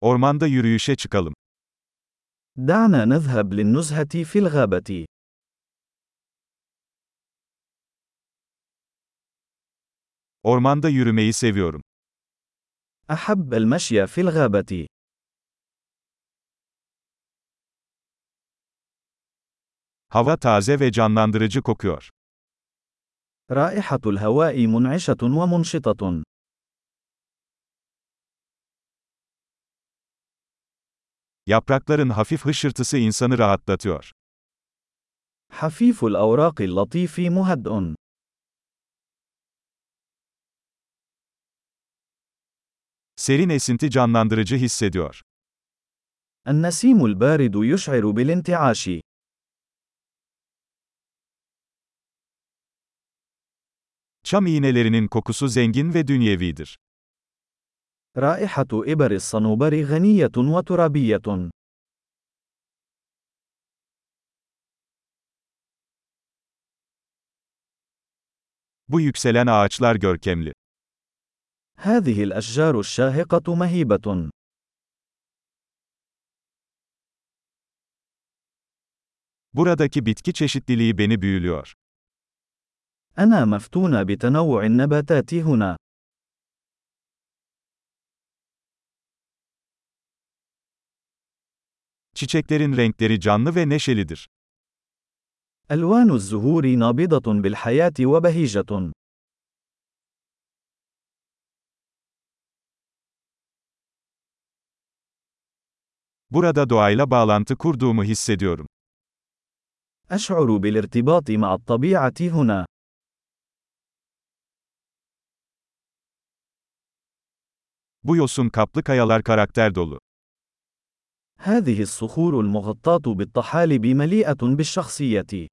Ormanda yürüyüşe çıkalım. دعنا نذهب للنزهة في الغابة. Ormanda yürümeyi seviyorum. أحب المشي في الغابة. Hava taze ve canlandırıcı kokuyor. رائحة الهواء منعشة ومنشطة. Yaprakların hafif hışırtısı insanı rahatlatıyor. حفيف الأوراق اللطيف مهدئ. Serin esinti canlandırıcı hissediyor. النسيم البارد يشعر بالانتعاش. Çam iğnelerinin kokusu zengin ve dünyevidir. رائحة إبر الصنوبر غنية وترابية. Bu yükselen ağaçlar görkemli. هذه الأشجار الشاهقة مهيبة. Buradaki bitki çeşitliliği beni büyülüyor. أنا مفتون بتنوع النباتات هنا. Çiçeklerin renkleri canlı ve neşelidir. ألوان الزهور نابضة بالحياة وبهيجة. Burada doğayla bağlantı kurduğumu hissediyorum. أشعر بالارتباط مع الطبيعة هنا. Bu yosun kaplı kayalar karakter dolu. هذه الصخور المغطاة بالطحالب مليئة بالشخصية.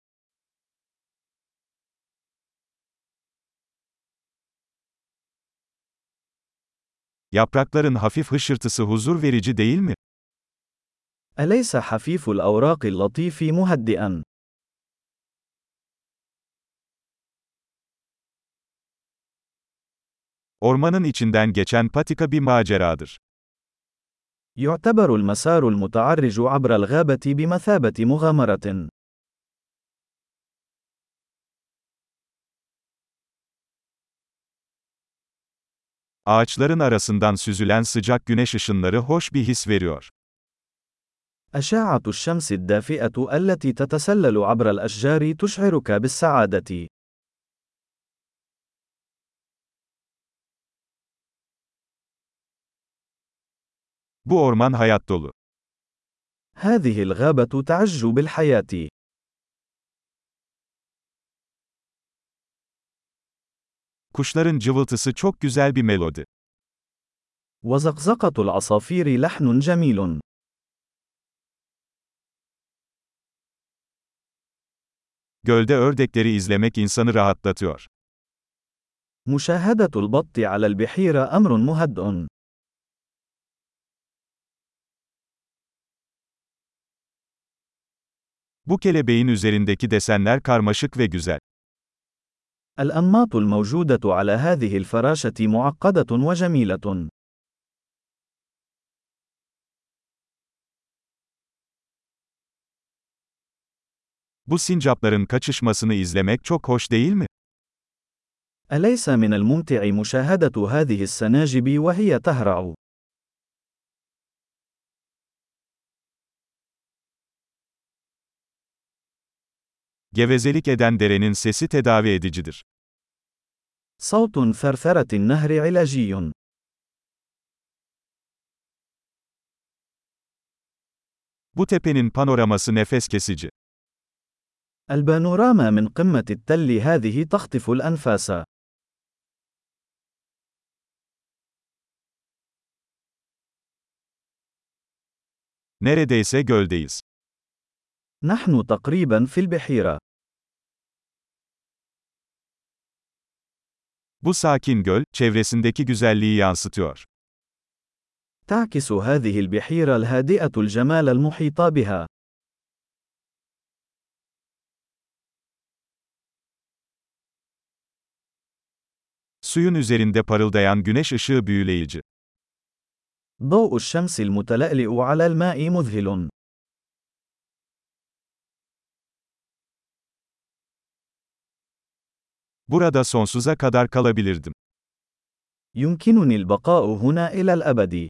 Yaprakların hafif hışırtısı huzur verici değil mi? أليس حفيف الأوراق اللطيف مهدئا؟ Ormanın içinden geçen patika bir maceradır. يعتبر المسار المتعرج عبر الغابة بمثابة مغامرة. Ağaçların arasından süzülen sıcak güneş ışınları hoş bir his veriyor. أشعة الشمس الدافئة التي تتسلل عبر الأشجار تشعرك بالسعادة. Bu orman hayat dolu. هذه الغابة تعج بالحياة. Kuşların cıvıltısı çok güzel bir melodi. وزقزقة العصافير لحن جميل. Gölde ördekleri izlemek insanı rahatlatıyor. مشاهدة البط على البحيرة أمر مهدئ. Bu kelebeğin üzerindeki desenler karmaşık ve güzel. الأنماط الموجودة على هذه الفراشة معقدة وجميلة. Bu sincapların kaçışmasını izlemek çok hoş değil mi? أليس من الممتع مشاهدة هذه السناجب وهي تهرع؟ Gevezelik eden derenin sesi tedavi edicidir. صوت ثرثرة النهر علاجي. Bu tepenin panoraması nefes kesici. البانوراما من قمة التل هذه تخطف الأنفاس. Neredeyse göldeyiz. نحن تقريبا في البحيرة. Bu sakin göl, çevresindeki güzelliği yansıtıyor. تعكس هذه البحيرة الهادئة الجمال المحيط بها. Suyun üzerinde parıldayan güneş ışığı büyüleyici. ضوء الشمس المتلألئ على الماء مذهل. Burada sonsuza kadar kalabilirdim. يمكنني البقاء هنا إلى الأبد.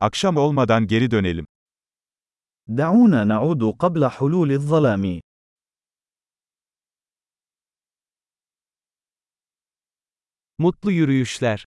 Akşam olmadan geri dönelim. دعونا نعود قبل حلول الظلام. Mutlu yürüyüşler.